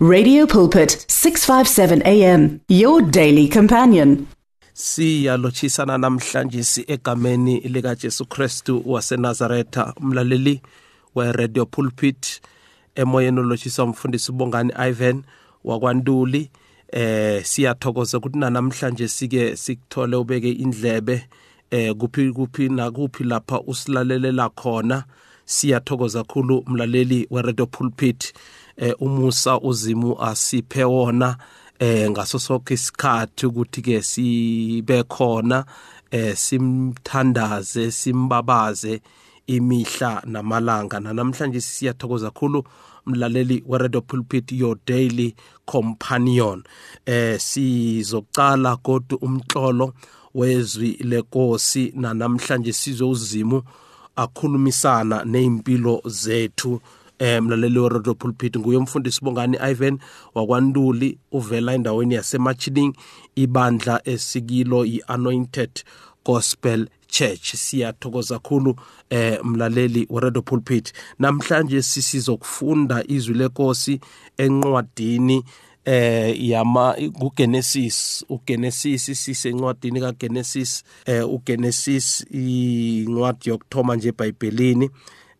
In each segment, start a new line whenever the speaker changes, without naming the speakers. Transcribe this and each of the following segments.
Radio Pulpit 657 AM your daily companion.
siyalotshisana namhlanje egameni lika Jesu Kristu waseNazaretha umlaleli we-radio pulpit. Emoyeni olotshisa umfundisi ubongani Ivan wakwantuli eh siyathokoza ukuthi namhlanje sike sikuthole ubeke indlebe eh kuphi kuphi nakuphi lapha usilalelela khona siyathokoza kakhulu umlaleli we-radio pulpit. eh umusa uzimu asiphe wona eh ngaso sonke isikhathi ukuthi ke sibe khona eh simthandaze simbabaze imihla namalanga. Namhlanje siyathokoza kakhulu mlaleli we-radio pulpit your daily companion. Eh sizoqala kodwa umhlolo wezwi lenkosi namhlanje sizowuzimu akhulumisana nezimpilo zethu. Eh mlaleli we-radio pulpit nguye umfundisi bongani Ivan wakwanduli uvela endaweni yasemachining ibandla esikilo yi-anointed gospel church. Siyathokoza kakhulu eh mlaleli we-radio pulpit. Namhlanje sisizokufunda izwi lenkosi encwadini eh yama kuGenesis uGenesis sisencwadini kaGenesis eh uGenesis incwadi yokuthoma nje eBhayibhelini.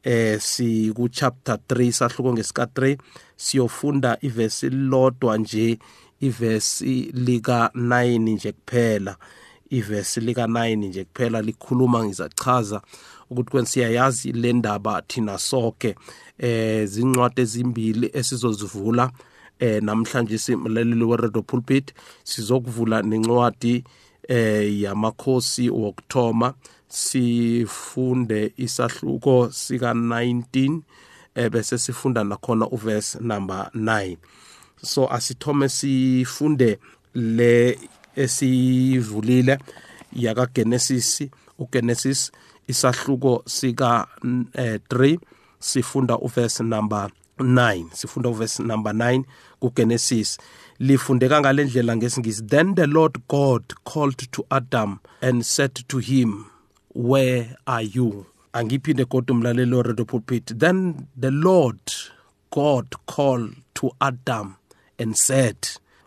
Eh si ku chapter 3 sahluko ngesika 3 siyofunda ivesi lodwa nje ivesi lika 9 nje kuphela. Ivesi lika 9 nje kuphela likhuluma ngizachaza ukuthi kwen siyayazi le ndaba thina sonke eh zincwadi ezimbili esizozivula eh namhlanje simlaleli we-radio pulpit sizokuvula nencwadi eh yamakhosi wokuthoma sifunde isahluko sika 19 eh bese sifunda nakhona uverse number 9 so asithome sifunde le esivulile yaka Genesis uGenesis isahluko sika 3 sifunda uverse number 9 sifunda uverse number 9 kuGenesis. Lifundeka ngalendlela ngesingisi then the lord god called to adam and said to him where are you? Angiphinde kodwa umlaleli weredo pulpit. Then the lord god called to adam and said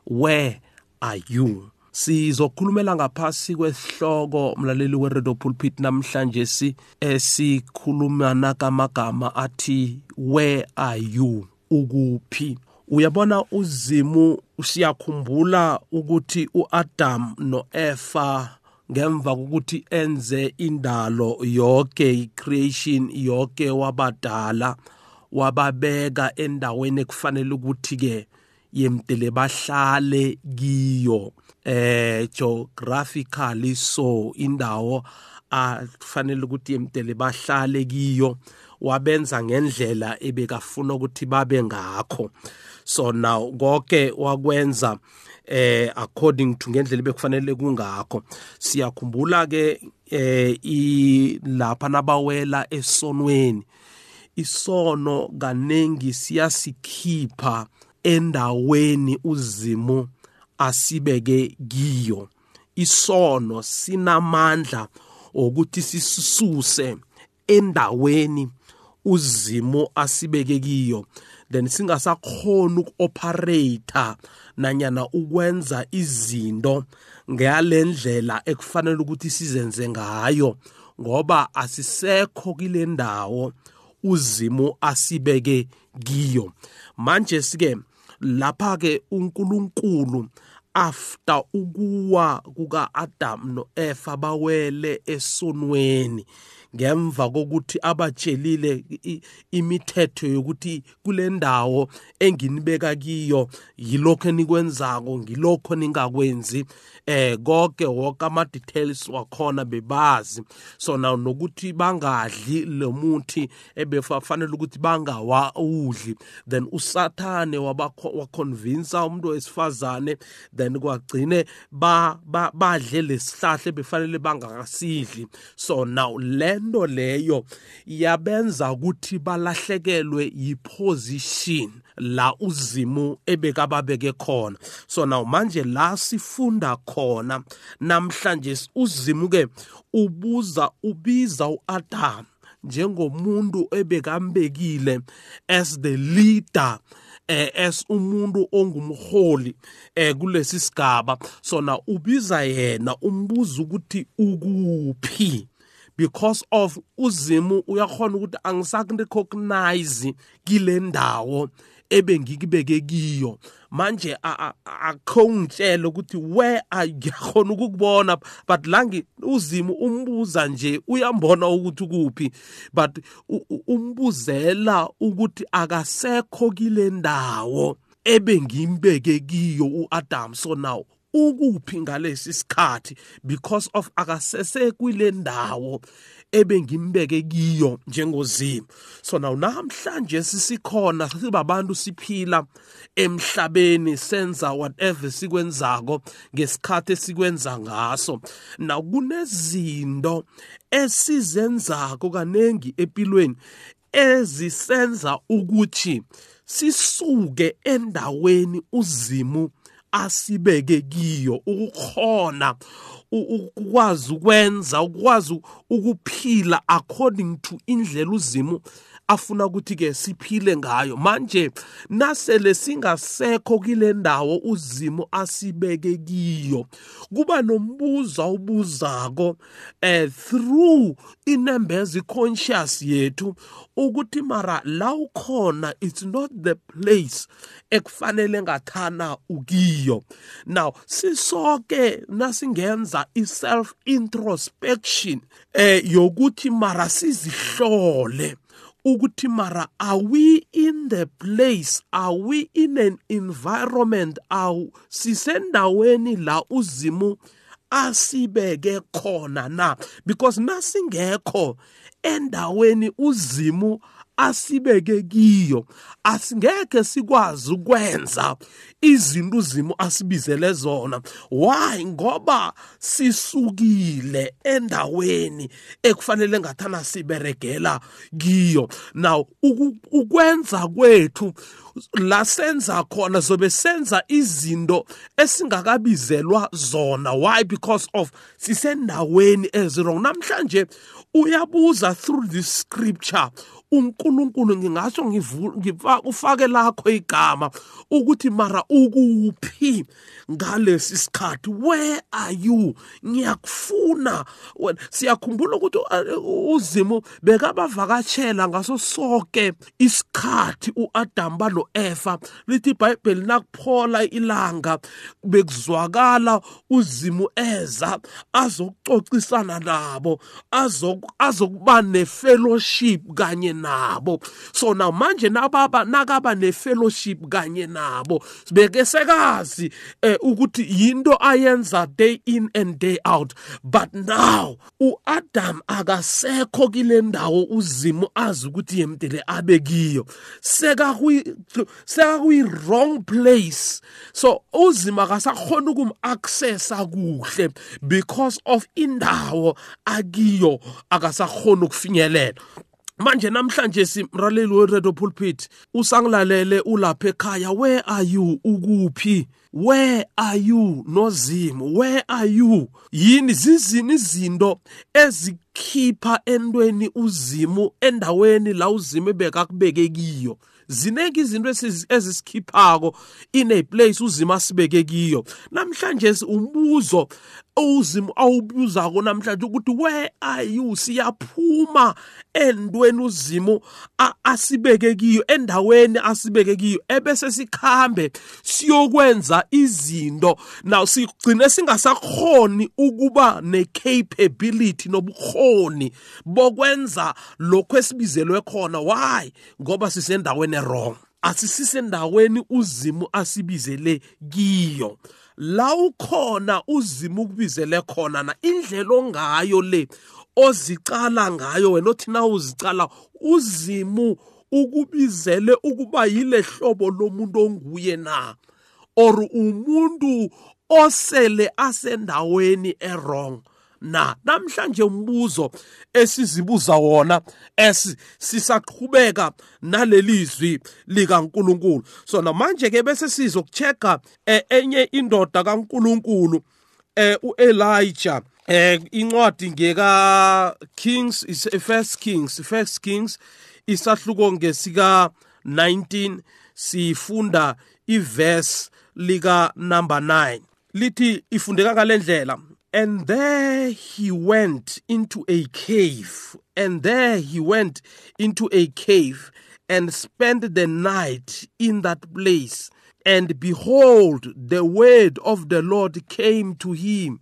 where are you? Sizokhulumela ngaphasi kwesihloko umlaleli weredo pulpit namhlanje si esikhulumana kamagama athi where are you? Ukuphi? Uyabona uzimu siyakhumbula ukuthi uAdam noEva ngemva kokuthi enze indalo yonke icreation yonke wabadala wababeka endaweni ekufanele ukuthi ke yemtele bahlale kiyo. Eh geographically so indawo afanele ukuthi yemtele bahlale kiyo wabenza ngendlela ebekafuna ukuthi babe ngakho. So now konke wakwenza eh according to ngendlela bekufanele kungakho. Siyakhumbula ke eh lapha nabawela esonweni. Isono kanengi siyasikhipha endaweni uzimu asibeke kiyo. Isono sinamandla ukuthi sisuse endaweni uzimu asibeke kiyo then singasakhona ukuoperate nanyana ukwenza izinto ngalendlela ekufanele ukuthi sizenze ngayo ngoba asisekho kule ndawo uzimu asibeke kiyo. Manje sike lapha ke uNkulunkulu after ukuwa kuka-Adam no-Eva bawele esonweni ngemva kokuthi abatshelile imithetho yokuthi kule ndawo enginibeka kiyo yilokho enikwenzako ngilokho ningakwenzi eh konke wonke ama-details wakhona bebazi. So now nokuthi bangadli lo muthi ebefanele ukuthi bangawudli then usathane waconvinsa umuntu wesifazane then kwagcine badle lesihlahla ebefanele bangakasidli so now lento leyo yabenza ukuthi balahlekelwe yiposition la uzimu ebekababeke khona. So now manje la sifunda khona namhlanje uzimu ke ubuza ubiza uAdam njengomuntu ebekambekile as the leader eh as umuntu ongumholi eh kulesi sigaba. Sona ubiza yena umbuza ukuthi ukuphi. Because of uzimu uyakhona ukuthi angisakurecognize kile ndawo ebengikibeke kiyo. Manje akho ngitshela ukuthi where ayikhona ukukubona but langi uzimo umbuza nje uyambona ukuthi kuphi but umbuzela ukuthi akasekho kile ndawo ebengimbeke kiyo uAdam so now. Ukuphi ngalesi sikhathi? Because of akasese kwile ndawo ebengimbeke kiyo njengozimo so now namhlanje sisikhona sibabantu siphila emhlabeni senza whatever sikwenzako ngesikhathi esikwenza ngaso. Na kunezinto esizenzako kanengi empilweni ezisenza ukuthi sisuke endaweni uzimu asibeke kiyo ukukhona ukwazi ukwenza ukwazi ukuphila according to indlela uzimu afuna ukuthi ke siphile ngayo. Manje nasele singasekho kile ndawo uzimo asibeke kiyo kuba nombuzo awubuzako eh through inembezi conscious yethu ukuthi mara la ukhona it's not the place ekufanele ngathana ukiyo. Now sisoke nasingenza i-self introspection eh yokuthi mara sizihlole ukuthi mara are we in the place are we in an environment awu sisendaweni la uzimu asibeke khona na? Because nasingekho endaweni uzimu asibeke kiyo asingeke sikwazi ukwenza izinto uzimo asibizele zona. Why? Ngoba sisukile endaweni ekufanele ngathana siberegela kiyo. Now ukwenza kwethu la senza khona zobe senza izinto esingakabizelwa zona. Why? Because of sisendaweni ezirong namhlanje uyabuza through this scripture. uNkulunkulu ngingasho ufake lakho igama ukuthi mara ukuphi ngalesi sikhathi? Where are you? Ngiyakufuna. Siyakhumbula ukuthi uzimu bekabavakatshela ngaso sonke isikhathi uAdam balo Eva lithi iBhayibheli nakuphola ilanga bekuzwakala uzimu eza azokucocisana nabo azokuba nefellowship kanye nabo. So now manje nababa nakaba nefellowship kanye nabo sibeke sekazi eh, ukuthi yinto ayenza day in and day out. But now uAdam akasekho kile ndawo uzimo azi ukuthi yemdele abe kiyo. Seka seka kuyi wrong place. So uzima akasakhona ukum accessa kuhle because of indawo akiyo. Akasakhona ukufinyelela. Manje namhlanje simraleli weredo pulpit usangilalele ulapha ekhaya where are you? Ukuphi? Where are you nozimo where are you? Yini zizini izinto ezikhipha entweni uzimu endaweni la uzimo ebekakubeke kiyo. Zineke izinto ezisikhiphako in a place uzima sibeke kiyo. Namhlanje umbuzo uzimo awubuzako namhlanje ukuthi where are you? Siyaphuma endweni uzimo asibeke kiyo endaweni asibeke kiyo ebese sikhambe siyokwenza izinto. Now sigcine singasakhoni ukuba necapability nobukhoni bokwenza lokho esibizelwe khona. Why? Ngoba sisendaweni wrong asisisendaweni uzimo asibizele kiyo. La ukhona uzima ukubizele khona na? Indlela ongayo le ozicala ngayo wena othi na uzicala uzimu ukubizele ukuba yile hlobo lomuntu onguye na? Or umuntu osele asendaweni errong na namhlanje umbuzo esizibuza wona es sisaqhubeka nalelizwi likaNkuluNkulu. So namanje ke bese sizokuchecka enye indoda kaNkuluNkulu eh uElijah eh incwadi ngeka Kings is first Kings first Kings isahluko ngesika 19 sifunda iverse lika number 9 lithi ifundeka ngalendlela and there he went into a cave. And there he went into a cave and spent the night in that place. And behold the word of the lord came to him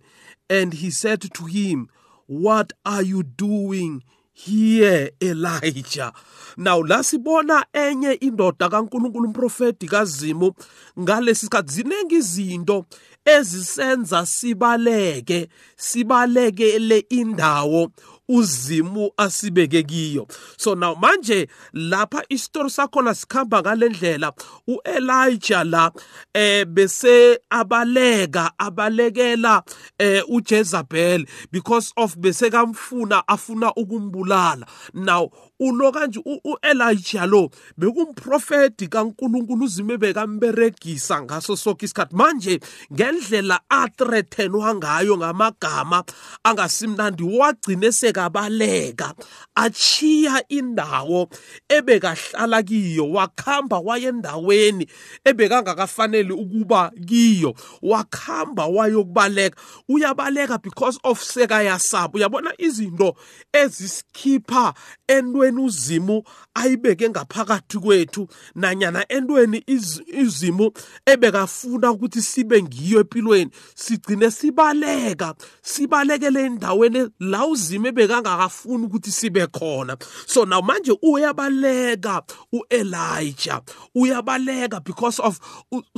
and he said to him what are you doing here Elijah. Now lasibona enye indoda kaNkuluNkulu umprofeti kaZimu ngalesi sikhathi. Zinengi izinto ezisenza sibaleke sibalekele indawo uzimu asibeke kiyo. So now manje lapha isitori sakhona sikhamba ngalendlela uElijah la eh bese abaleka abalekela eh uJezebel because of bese kamfuna afuna ukumbulala. Now ulo kanje uElijah lo bekumprofeti kaNkuluNkulu uzime bekamberegisa ngaso sonke isikhathi. Manje ngendlela athreathenwa ngayo ngamagama angasimnandi wagcine sekabaleka achiya indawo ebekahlala kiyo wakhamba wayendaweni ebekangakafanele ukuba kiyo wakhamba wayokubaleka. Uyabaleka because of sekayasaba uyabona izinto ezisikhipha entweni entweni uzimu ayibeke ngaphakathi kwethu nanyana entweni izimu ebekafuna ukuthi sibe ngiyo empilweni. Sigcine sibaleka sibalekele endaweni la uzimo ebekangakafuni ukuthi sibe khona. So now manje uyabaleka uElijah uyabaleka because of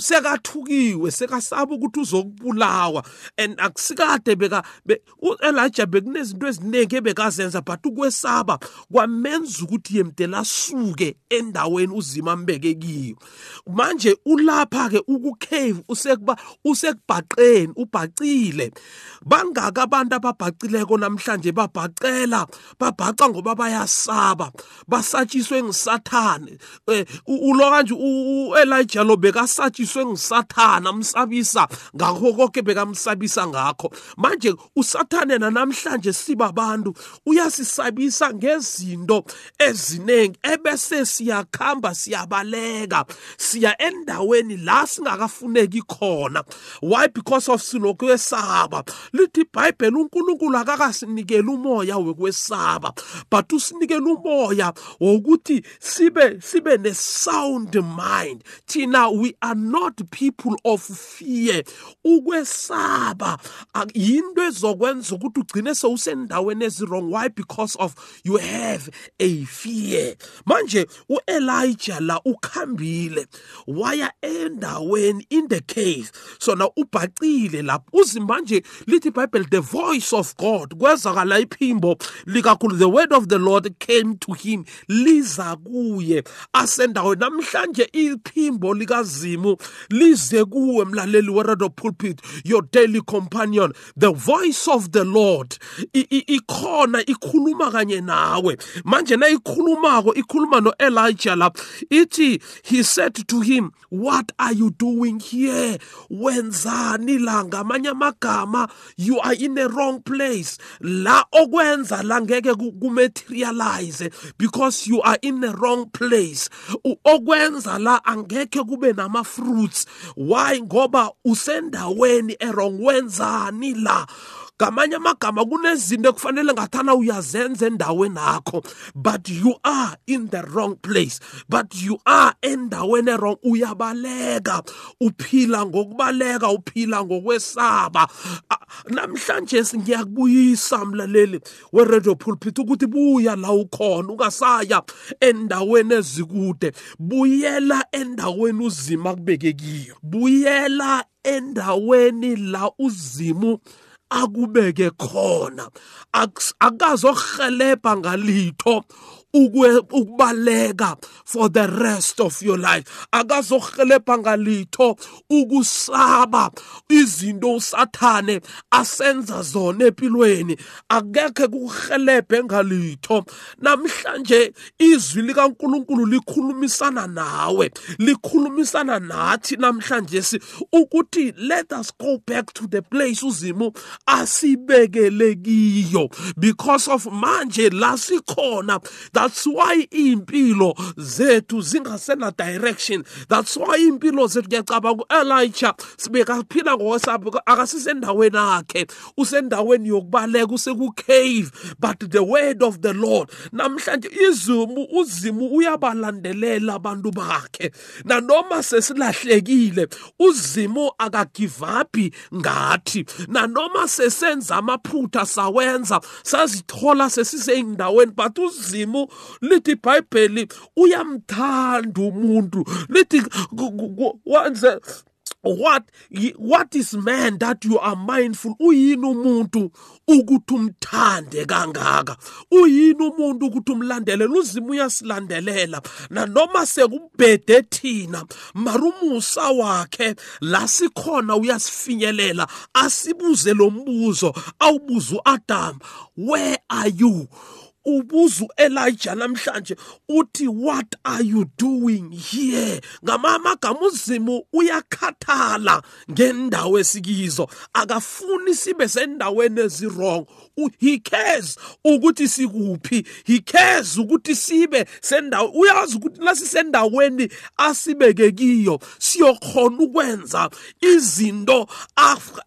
sekathukiwe sekasaba ukuthi uzokubulawa. And akusikade beka uElijah bekunezinto eziningi ebekazenza but ukwesaba kwamenza kwenza ukuthi yemdela asuke endaweni uzima ambeke kiyo. Manje ulapha ke ukucave usekuba usekubhaqeni ubhacile. Bangaka abantu ababhacileko namhlanje babhacela babhaca ngoba bayasaba basatshiswe ngisathane. Eh, ulo kanje uElijah lo bekasatshiswe ngisathana amsabisa. Ngakho konke bekamsabisa ngakho. Manje usathane namhlanje siba abantu uyasisabisa ngezinto eziningi ebese siyakhamba siyabaleka. Siya endaweni la singakafuneki khona. Why? Because of sinokwesaba. Lithi iBhayibheli uNkulunkulu akakasinikela umoya wekwesaba but usinikela umoya wokuthi sibe sibe ne sound mind. Thina we are not people of fear. Ukwesaba yinto ezokwenza ukuthi ugcine sewusendaweni ezirong why? Because of you have a fear manje uElijah la ukhambile waya endaweni in the cave. Sona ubhacile lapho. Uzimanje lithi iBhayibheli the voice of God kwezakala iphimbo likakhulu. The word of the Lord came to him liza kuye asendaweni. Namhlanje iphimbo likazimu lize kuwe mlaleli weRadio Pulpit your daily companion. The voice of the Lord ikhona ikhuluma kanye nawe. Manje na ikhulumako ikhuluma noElijah la ithi he said to him what are you doing here? Wenzani la? Ngamanye amagama you are in a wrong place. La okwenza la ngeke kumaterialize because you are in a wrong place. Okwenza la angeke kube nama fruits why? Ngoba usendaweni errong wenzani la? Ngamanye amagama kunezinto ekufanele ngathana uyazenza endaweni akho but you are in the wrong place. But you are endaweni wrong uyabaleka uphila ngokubaleka uphila ngokwesaba. Namhlanje ngiyakubuyisa mlaleli we-radio pulpit ukuthi buya la ukhona ungasaya endaweni ezikude. Buyela endaweni uzima kubeke kiyo. Buyela endaweni la uzimu akubeke khona. Akazohelebha ngalitho. Ukubaleka for the rest of your life. Akazohelebha ngalitho ukusaba izinto usathane asenza zona empilweni. Akekhe kuhelebhe ngalitho. Namhlanje izwi likaNkuluNkulu likhulumisana nawe likhulumisana nathi namhlanje si ukuthi let us go back to the place uzimu asibekele kiyo. Because of manje la sikhona that's why impilo zethu zingasena direction that's why impilo zethu ngiyacabanga sibekaphila ngokwesapho akasisendaweni akhe usendaweni yokubaleka useku-cave but the word of the lord namhlanje izimu uzimu uyabalandelela abantu bakhe. Nanoma sesilahlekile uzimu akagivapi ngathi. Nanoma sesenza amaphutha sawenza sazithola sesiseyindaweni but uzimu lithi ibhayibheli uyamthanda umuntu. Lithi wanze what what is man that you are mindful? Uyini umuntu ukuthi umthande kangaka? Uyini umuntu ukuthi umlandelele uzima uyasilandelela. Nanoma sekubhede thina marumusa wakhe la sikhona uyasifinyelela asibuze lo mbuzo awubuza uAdam where are you? Ubuza uElijah namhlanje uthi what are you doing here? Ngamagama uzimu uyakhathala ngendawo esikizo. Akafuni sibe sendaweni ezirong he cares ukuthi sikuphi. He cares ukuthi sibe sendawo uyazi ukuthi lasisendaweni asibeke kiyo siyokhona ukwenza izinto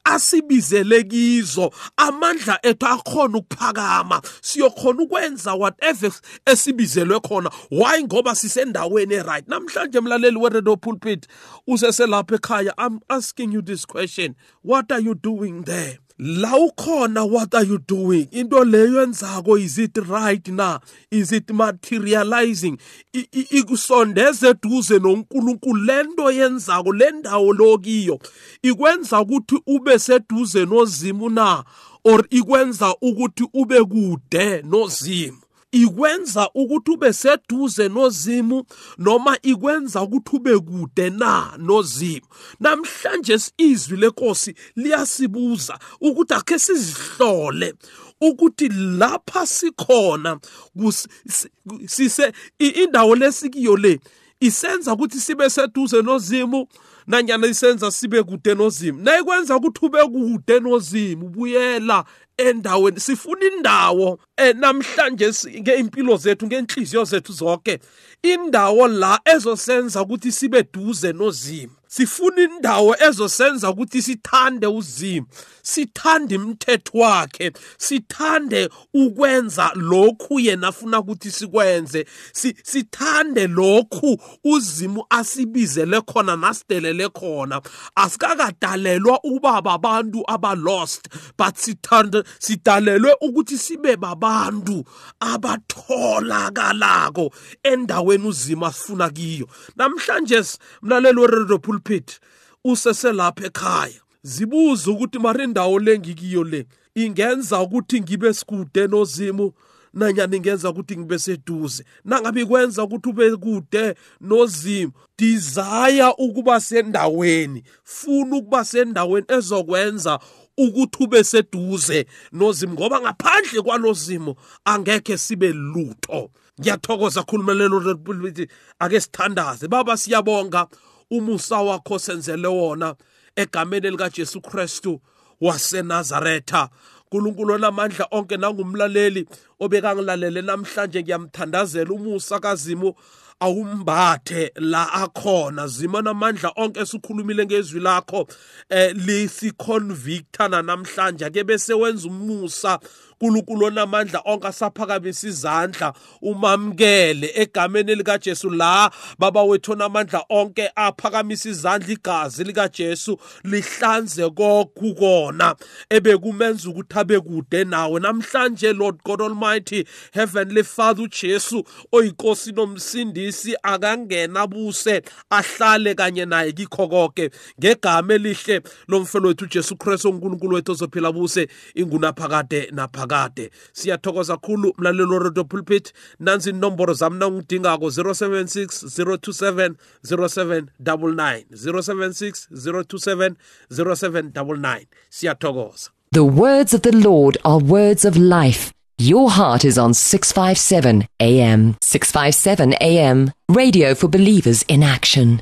asibizele kizo. Amandla ethu akhona ukuphakama. Siyokhona ukwenza whatever esibizelwe khona. Why? Ngoba sisendaweni right namhlanje mlaleli weredo pulpit useselapha ekhaya i'm asking you this question. What are you doing there? La ukhona what are you doing? Into leyo yenzako is it right na? Is it materializing? Ikusondeze eduze noNkulunkulu. Lento yenzako le ndawo lokiyo ikwenza ukuthi ube seduze nozimu na? Or ikwenza ukuthi ube kude nozimu. Ikwenza ukuthi ube seduze nozimu noma ikwenza ukuthi ube kude na nozimu. Namhlanje izwi lenkosi liyasibuza ukuthi akhe sizihlole ukuthi lapha sikhona sise indawo lesikiyo le isenza ukuthi sibe seduze nozimu nanyana isenza sibe kude nozimu nayikwenza ukuthi ube kude nozimu buyela endaweni sifuna indawo eh, namhlanje ngeimpilo zethu ngenhliziyo zethu zonke indawo la ezosenza ukuthi sibe duze nozimu sifuna indawo ezosenza ukuthi sithande uzimo sithande imithetho wakhe sithande ukwenza lokhu yena afuna ukuthi sikwenze sithande lokhu uzimo asibizele khona nasidelele khona. Asikakadalelwa ukuba babantu abalost but sithande sidalelwe ukuthi sibe babantu abatholakalako endaweni uzima sifuna kiyo. Namhlanje mlaleli weredo pulpit useselapha ekhaya. Zibuza ukuthi mari indawo lengikiyo le ingenza ukuthi ngibe sikude nozimu nanyani ngenza ukuthi ngibe seduze. Nangabe kwenza ukuthi ube kude nozimu desire ukuba sendaweni funa ukuba sendaweni ezokwenza ukuthi ube seduze nozimu ngoba ngaphandle kwalozimo angeke sibe lutho. Ngiyathokoza khulumelelo ake sithandaze. Baba siyabonga. Umusa wakho senzele wona egameni likaJesu Kristu waseNazaretha. uNkulunkulu onamandla onke nangumlaleli obekangilalele namhlanje ngiyamthandazela umusa kazimu awumbathe la akhona. Zima namandla onke esikhulumile ngezwi lakho eh lisiconvicta namhlanje. Ke bese wenza umusa uNkulunkulu onamandla onke asaphakamisa izandla umamkele egameni lika Jesu la baba wethu onamandla onke aphakamisa izandla igazi lika Jesu lihlanze kokhu kona ebekumenza ukuthi abe kude nawe. Namhlanje Lord God Almighty Heavenly Father uJesu oyinkosi nomsindisi akangena buse ahlale kanye naye kikho konke. Ngegama elihle lomfelo wethu uJesu Kristu uNkulunkulu wethu ozophila buse ingunaphakade naphakade. Kade siyathokoza kakhulu mlalelo weredio pulpit inomboro zami nangidingako 076 027 0799 076 027 0799 siyathokoza
The words of the Lord are words of life. Your heart is on 657 AM. 657 AM. Radio for believers in action.